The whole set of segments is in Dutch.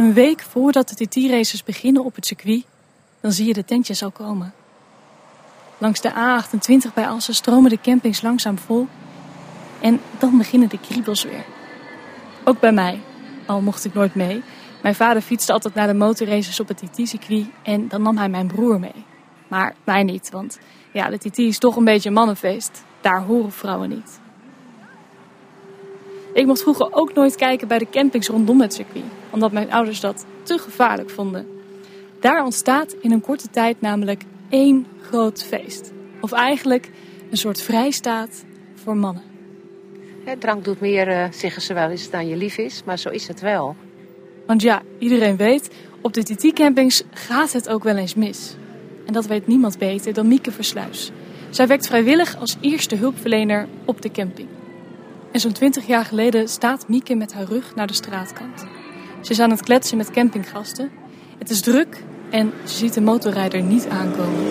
Een week voordat de TT-races beginnen op het circuit, dan zie je de tentjes al komen. Langs de A28 bij Assen stromen de campings langzaam vol. En dan beginnen de kriebels weer. Ook bij mij, al mocht ik nooit mee. Mijn vader fietste altijd naar de motorraces op het TT-circuit en dan nam hij mijn broer mee. Maar mij niet, want ja, de TT is toch een beetje een mannenfeest. Daar horen vrouwen niet. Ik mocht vroeger ook nooit kijken bij de campings rondom het circuit, omdat mijn ouders dat te gevaarlijk vonden. Daar ontstaat in een korte tijd namelijk één groot feest. Of eigenlijk een soort vrijstaat voor mannen. Ja, drank doet meer, uh, zeggen ze wel eens, dan je lief is, maar zo is het wel. Want ja, iedereen weet, op de TT-campings gaat het ook wel eens mis. En dat weet niemand beter dan Mieke Versluis. Zij werkt vrijwillig als eerste hulpverlener op de camping. En zo'n twintig jaar geleden staat Mieke met haar rug naar de straatkant. Ze is aan het kletsen met campinggasten. Het is druk en ze ziet de motorrijder niet aankomen.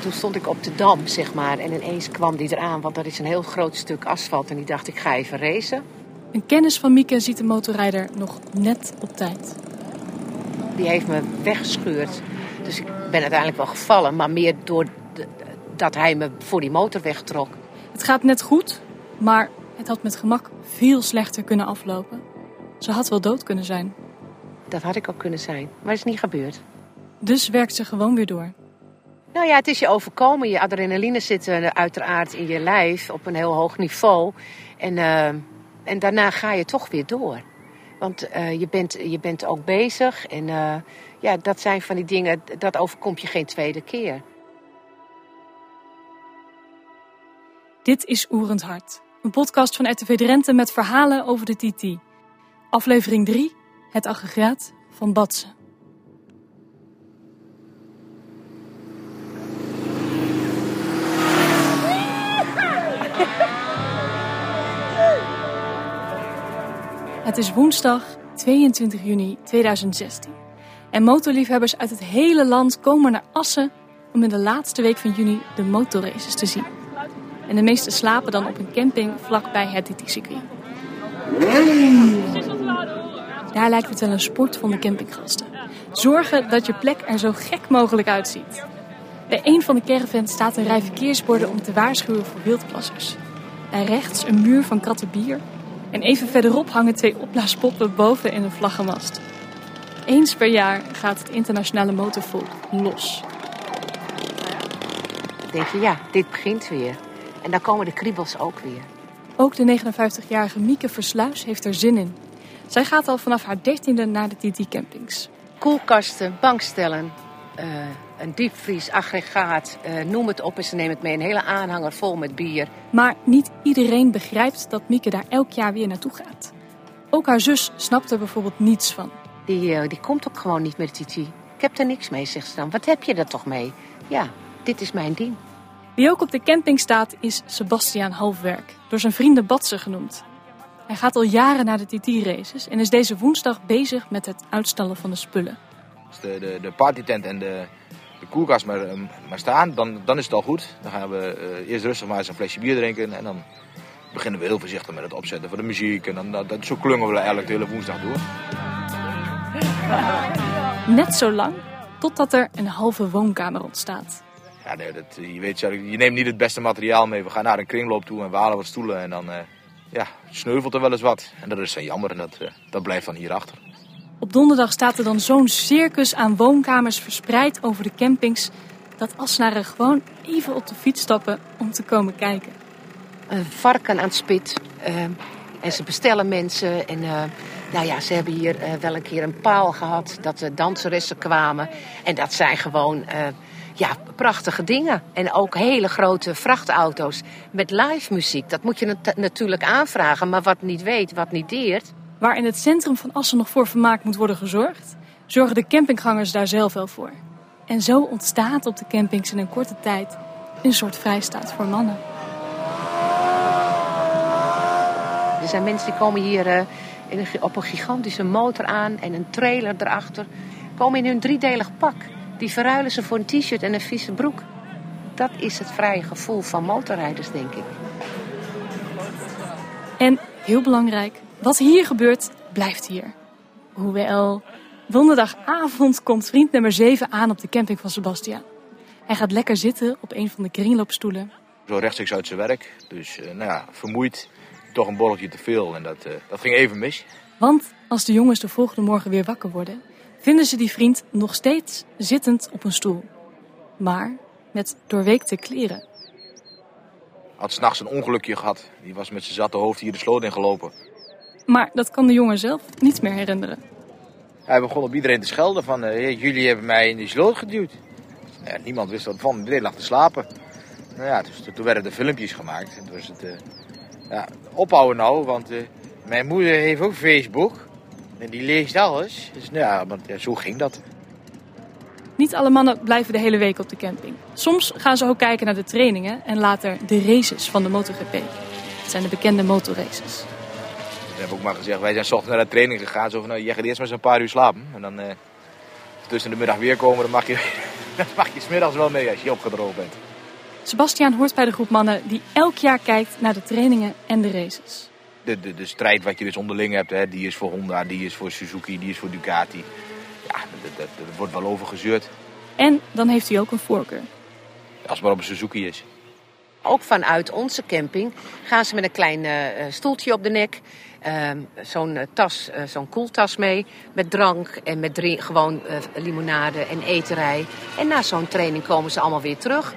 Toen stond ik op de dam, zeg maar, en ineens kwam die eraan, want er is een heel groot stuk asfalt. En die dacht, ik ga even racen. Een kennis van Mieke ziet de motorrijder nog net op tijd. Die heeft me weggescheurd. Dus ik ben uiteindelijk wel gevallen, maar meer door dat hij me voor die motor wegtrok. Het gaat net goed, maar het had met gemak veel slechter kunnen aflopen. Ze had wel dood kunnen zijn. Dat had ik ook kunnen zijn, maar het is niet gebeurd. Dus werkt ze gewoon weer door. Nou ja, het is je overkomen. Je adrenaline zit uh, uiteraard in je lijf op een heel hoog niveau. En, uh, en daarna ga je toch weer door. Want uh, je, bent, je bent ook bezig. En ja, dat zijn van die dingen, dat overkomt je geen tweede keer. Dit is Oerend Hart, een podcast van RTV Drenthe met verhalen over de TT. Aflevering 3, het aggregaat van Batsen. Het is woensdag 22 juni 2016. En motorliefhebbers uit het hele land komen naar Assen om in de laatste week van juni de motorraces te zien. En de meesten slapen dan op een camping vlakbij het TT-circuit. Daar lijkt het wel een sport van de campinggasten. Zorgen dat je plek er zo gek mogelijk uitziet. Bij een van de caravans staat een rij verkeersborden om te waarschuwen voor wildplassers. Daar rechts een muur van kratten bier. En even verderop hangen twee opblaaspoppen boven in een vlaggenmast. Eens per jaar gaat het internationale motorvolk los. Denk je, ja, dit begint weer. En dan komen de kriebels ook weer. Ook de 59-jarige Mieke Versluis heeft er zin in. Zij gaat al vanaf haar dertiende naar de TT-campings. Koelkasten, bankstellen, uh, een diepvries, aggregaat, uh, noem het op en ze nemen het mee. Een hele aanhanger vol met bier. Maar niet iedereen begrijpt dat Mieke daar elk jaar weer naartoe gaat. Ook haar zus snapt er bijvoorbeeld niets van. Die, uh, die komt ook gewoon niet met TT. Ik heb er niks mee, zegt ze dan. Wat heb je er toch mee? Ja, dit is mijn ding. Wie ook op de camping staat is Sebastiaan Halfwerk, door zijn vrienden Batsen genoemd. Hij gaat al jaren naar de TT-races en is deze woensdag bezig met het uitstallen van de spullen. Als de, de, de partytent en de, de koelkast maar, maar staan, dan, dan is het al goed. Dan gaan we uh, eerst rustig maar eens een flesje bier drinken en dan beginnen we heel voorzichtig met het opzetten van de muziek. En dan, dat, zo klungen we eigenlijk de hele woensdag door. Net zo lang totdat er een halve woonkamer ontstaat. Ja, nee, dat, je weet, je neemt niet het beste materiaal mee. We gaan naar een kringloop toe en we halen wat stoelen en dan uh, ja, sneuvelt er wel eens wat. En dat is dan jammer en dat, uh, dat blijft dan hierachter. Op donderdag staat er dan zo'n circus aan woonkamers verspreid over de campings... dat Assenaren gewoon even op de fiets stappen om te komen kijken. Een varken aan het spit. Uh, en ze bestellen mensen. En nou ja, ze hebben hier wel een keer een paal gehad dat de danseressen kwamen. En dat zijn gewoon ja, prachtige dingen. En ook hele grote vrachtauto's met live muziek. Dat moet je natuurlijk aanvragen, maar wat niet weet, wat niet deert. Waar in het centrum van Assen nog voor vermaak moet worden gezorgd, zorgen de campinggangers daar zelf wel voor. En zo ontstaat op de campings in een korte tijd een soort vrijstaat voor mannen. Er zijn mensen die komen hier uh, op een gigantische motor aan en een trailer erachter. Komen in hun driedelig pak. Die verruilen ze voor een t-shirt en een vieze broek. Dat is het vrije gevoel van motorrijders, denk ik. En heel belangrijk, Wat hier gebeurt, blijft hier. Hoewel, donderdagavond komt vriend nummer 7 aan op de camping van Sebastian. Hij gaat lekker zitten op een van de kringloopstoelen. Zo rechtstreeks uit zijn werk. Dus uh, nou ja, vermoeid. Toch een borreltje te veel. En dat, uh, dat ging even mis. Want als de jongens de volgende morgen weer wakker worden, vinden ze die vriend nog steeds zittend op een stoel. Maar met doorweekte kleren. Had s'nachts een ongelukje gehad. Die was met zijn zatte hoofd hier de sloot in gelopen. Maar dat kan de jongen zelf niet meer herinneren. Hij begon op iedereen te schelden van, uh, jullie hebben mij in die sloot geduwd. Ja, niemand wist wat van, iedereen lag te slapen. Nou ja, dus toen werden er filmpjes gemaakt. En toen was het, uh, ja, ophouden nou, want uh, mijn moeder heeft ook Facebook. En die leest alles. Dus nou ja, want, zo ging dat. Niet alle mannen blijven de hele week op de camping. Soms gaan ze ook kijken naar de trainingen en later de races van de MotoGP. Het zijn de bekende motorraces. Ik heb ook maar gezegd, wij zijn ochtends naar de training gegaan. Zo van, nou, jij gaat eerst maar eens een paar uur slapen. En dan uh, tussen de middag weer komen, dan mag je, dan mag je smiddags wel mee als je opgedroogd bent. Sebastian hoort bij de groep mannen die elk jaar kijkt naar de trainingen en de races. De, de, de strijd wat je dus onderling hebt, hè, die is voor Honda, die is voor Suzuki, die is voor Ducati. Ja, daar wordt wel over gezeurd. En dan heeft hij ook een voorkeur. Als het maar op een Suzuki is. Ook vanuit onze camping gaan ze met een klein uh, stoeltje op de nek. Uh, zo'n tas, uh, zo'n koeltas mee. Met drank en met drie, gewoon limonade en eterij. En na zo'n training komen ze allemaal weer terug.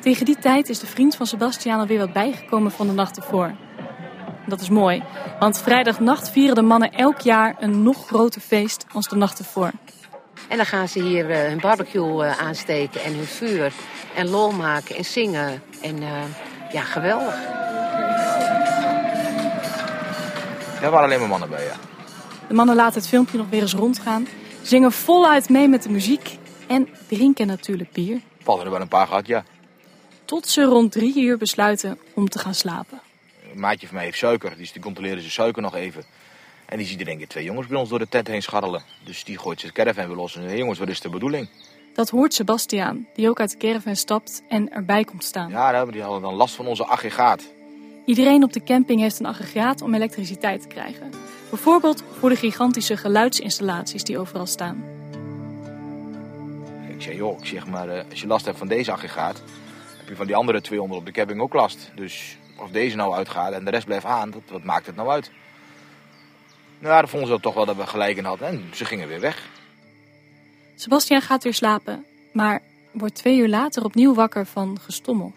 Tegen die tijd is de vriend van Sebastian alweer wat bijgekomen van de nacht ervoor. Dat is mooi, want vrijdagnacht vieren de mannen elk jaar een nog groter feest als de nacht ervoor. En dan gaan ze hier uh, hun barbecue uh, aansteken en hun vuur. En lol maken en zingen. En uh, ja, geweldig. Er waren alleen maar mannen bij, ja. De mannen laten het filmpje nog weer eens rondgaan. Zingen voluit mee met de muziek. En drinken natuurlijk bier. Vallen er wel een paar gehad, ja. Tot ze rond drie uur besluiten om te gaan slapen. Een maatje van mij heeft suiker, dus die controleren ze suiker nog even. En die ziet er denk ik twee jongens bij ons door de tent heen scharrelen. Dus die gooit zijn caravan weer los. En hey, jongens, wat is de bedoeling? Dat hoort Sebastiaan, die ook uit de caravan stapt en erbij komt staan. Ja, die hadden dan last van onze aggregaat. Iedereen op de camping heeft een aggregaat om elektriciteit te krijgen. Bijvoorbeeld voor de gigantische geluidsinstallaties die overal staan. Ik zeg, joh, ik zeg maar, uh, als je last hebt van deze aggregaat, heb je van die andere 200 op de camping ook last. Dus of deze nou uitgaat en de rest blijft aan, dat, wat maakt het nou uit? Nou, dan vonden ze toch wel dat we gelijk in hadden en ze gingen weer weg. Sebastian gaat weer slapen, maar wordt twee uur later opnieuw wakker van gestommel.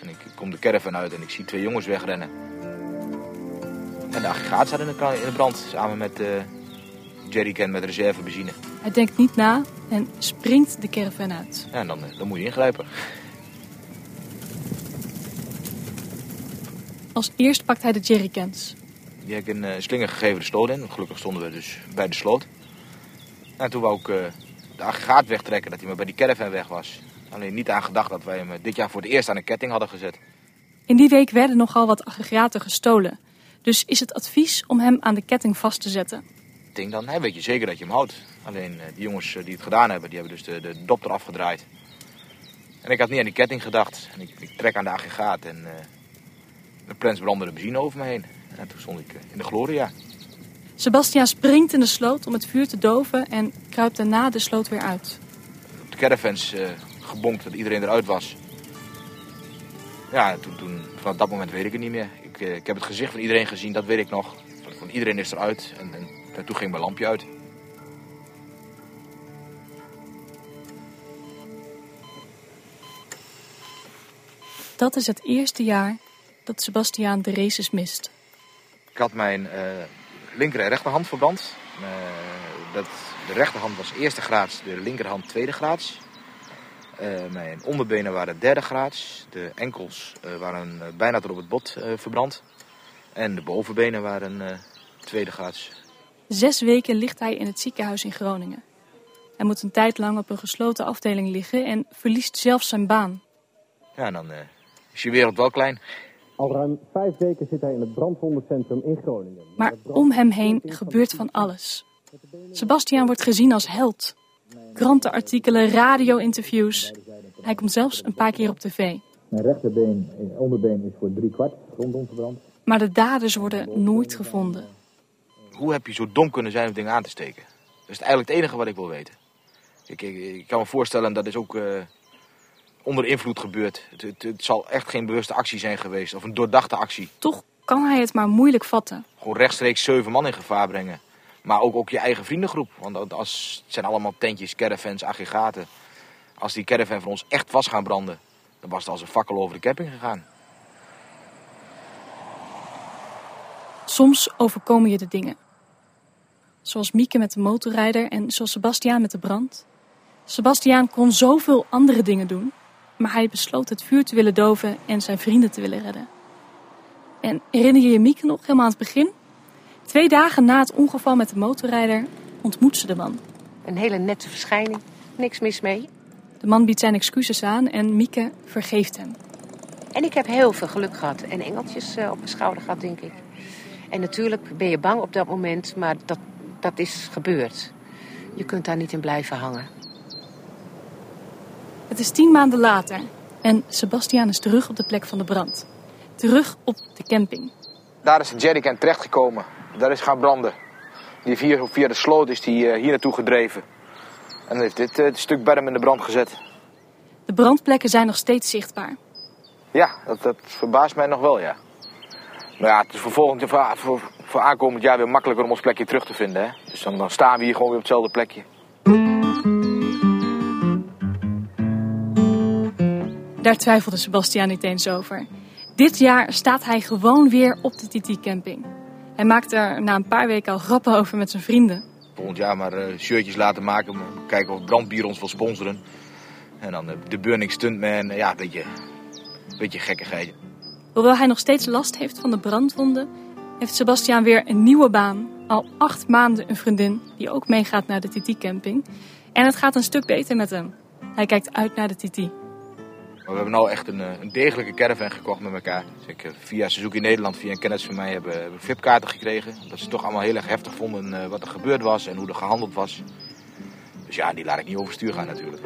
En ik kom de caravan uit en ik zie twee jongens wegrennen. En de aggregaat staat in de, in de brand, samen met uh, jerrycan met reservebenzine. Hij denkt niet na en springt de caravan uit. Ja, en dan, dan moet je ingrijpen. Als eerst pakt hij de jerrycans. Die heb ik een uh, slinger gegeven de sloot in. Gelukkig stonden we dus bij de sloot. En toen wou ik uh, de aggregaat wegtrekken, dat hij maar bij die caravan weg was. Alleen niet aan gedacht dat wij hem dit jaar voor het eerst aan een ketting hadden gezet. In die week werden nogal wat aggregaten gestolen. Dus is het advies om hem aan de ketting vast te zetten. Ik denk dan, hè, weet je zeker dat je hem houdt. Alleen uh, die jongens die het gedaan hebben, die hebben dus de, de dop eraf gedraaid. En ik had niet aan die ketting gedacht. En ik, ik trek aan de aggregaat en de plens brandde benzine over me heen. En toen stond ik in de Gloria. Sebastian springt in de sloot om het vuur te doven en kruipt daarna de sloot weer uit. Op de caravans uh, gebonkt dat iedereen eruit was. Ja, toen, toen, vanaf dat moment weet ik het niet meer. Ik, uh, ik heb het gezicht van iedereen gezien, dat weet ik nog. Van iedereen is eruit en, en, en toen ging mijn lampje uit. Dat is het eerste jaar dat Sebastiaan de races mist. Ik had mijn uh, linker en rechterhand verbrand. Uh, dat, de rechterhand was eerste graads, de linkerhand tweede graads. Uh, mijn onderbenen waren derde graads. De enkels waren bijna tot op het bot verbrand. En de bovenbenen waren tweede graads. Zes weken ligt hij in het ziekenhuis in Groningen. Hij moet een tijd lang op een gesloten afdeling liggen en verliest zelfs zijn baan. Ja, dan is je wereld wel klein. Al ruim vijf weken zit hij in het brandwondencentrum in Groningen. Maar om hem heen gebeurt van alles. Sebastian wordt gezien als held. Krantenartikelen, radio-interviews. Hij komt zelfs een paar keer op tv. Mijn rechterbeen, onderbeen is voor drie kwart rondom verbrand. Maar de daders worden nooit gevonden. Hoe heb je zo dom kunnen zijn om dingen aan te steken? Dat is eigenlijk het enige wat ik wil weten. Ik, ik, ik kan me voorstellen dat is ook uh, onder invloed gebeurd. Het, het, het, zal echt geen bewuste actie zijn geweest of een doordachte actie. Toch kan hij het maar moeilijk vatten. Gewoon rechtstreeks zeven man in gevaar brengen. Maar ook, ook je eigen vriendengroep. Want als, het zijn allemaal tentjes, caravans, aggregaten. Als die caravan voor ons echt was gaan branden, dan was het als een fakkel over de camping gegaan. Soms overkomen je de dingen. Zoals Mieke met de motorrijder en zoals Sebastiaan met de brand. Sebastiaan kon zoveel andere dingen doen, maar hij besloot het vuur te willen doven en zijn vrienden te willen redden. En herinner je je Mieke nog helemaal aan het begin? Twee dagen na het ongeval met de motorrijder ontmoet ze de man. Een hele nette verschijning, niks mis mee. De man biedt zijn excuses aan en Mieke vergeeft hem. En ik heb heel veel geluk gehad en engeltjes eh, op mijn schouder gehad, denk ik. En natuurlijk ben je bang op dat moment, maar dat, dat is gebeurd. Je kunt daar niet in blijven hangen. Het is tien maanden later en Sebastiaan is terug op de plek van de brand. Terug op de camping. Daar is de jerrycan terechtgekomen. Daar is gaan branden. Die via, via de sloot is die uh, hier naartoe gedreven. En heeft dit uh, stuk berm in de brand gezet. De brandplekken zijn nog steeds zichtbaar. Ja, dat, dat verbaast mij nog wel, ja. Maar ja, het is voor, volgend, voor, voor, voor aankomend jaar weer makkelijker om ons plekje terug te vinden. Hè? Dus dan, dan staan we hier gewoon weer op hetzelfde plekje. Daar twijfelde Sebastian niet eens over. Dit jaar staat hij gewoon weer op de TT-camping. Hij maakt er na een paar weken al grappen over met zijn vrienden. Volgend jaar maar uh, shirtjes laten maken, kijken of Brandbier ons wil sponsoren. En dan uh, de Burning Stuntman, ja, een beetje, beetje gekkigheid. Hoewel hij nog steeds last heeft van de brandwonden, heeft Sebastian weer een nieuwe baan. Al acht maanden een vriendin die ook meegaat naar de TT-camping. En het gaat een stuk beter met hem. Hij kijkt uit naar de TT. We hebben nu echt een, een, degelijke caravan gekocht met elkaar. Dus ik, eh, via Suzuki Nederland, via een kennis van mij, hebben we VIP-kaarten gekregen. Dat ze toch allemaal heel erg heftig vonden uh, wat er gebeurd was en hoe er gehandeld was. Dus ja, die laat ik niet overstuur gaan natuurlijk.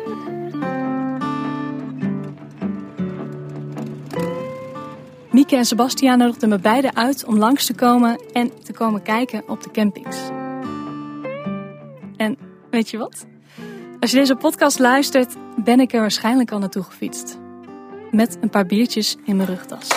Mieke en Sebastiaan nodigden me beiden uit om langs te komen en te komen kijken op de campings. En weet je wat? Als je deze podcast luistert, ben ik er waarschijnlijk al naartoe gefietst. Met een paar biertjes in mijn rugtas.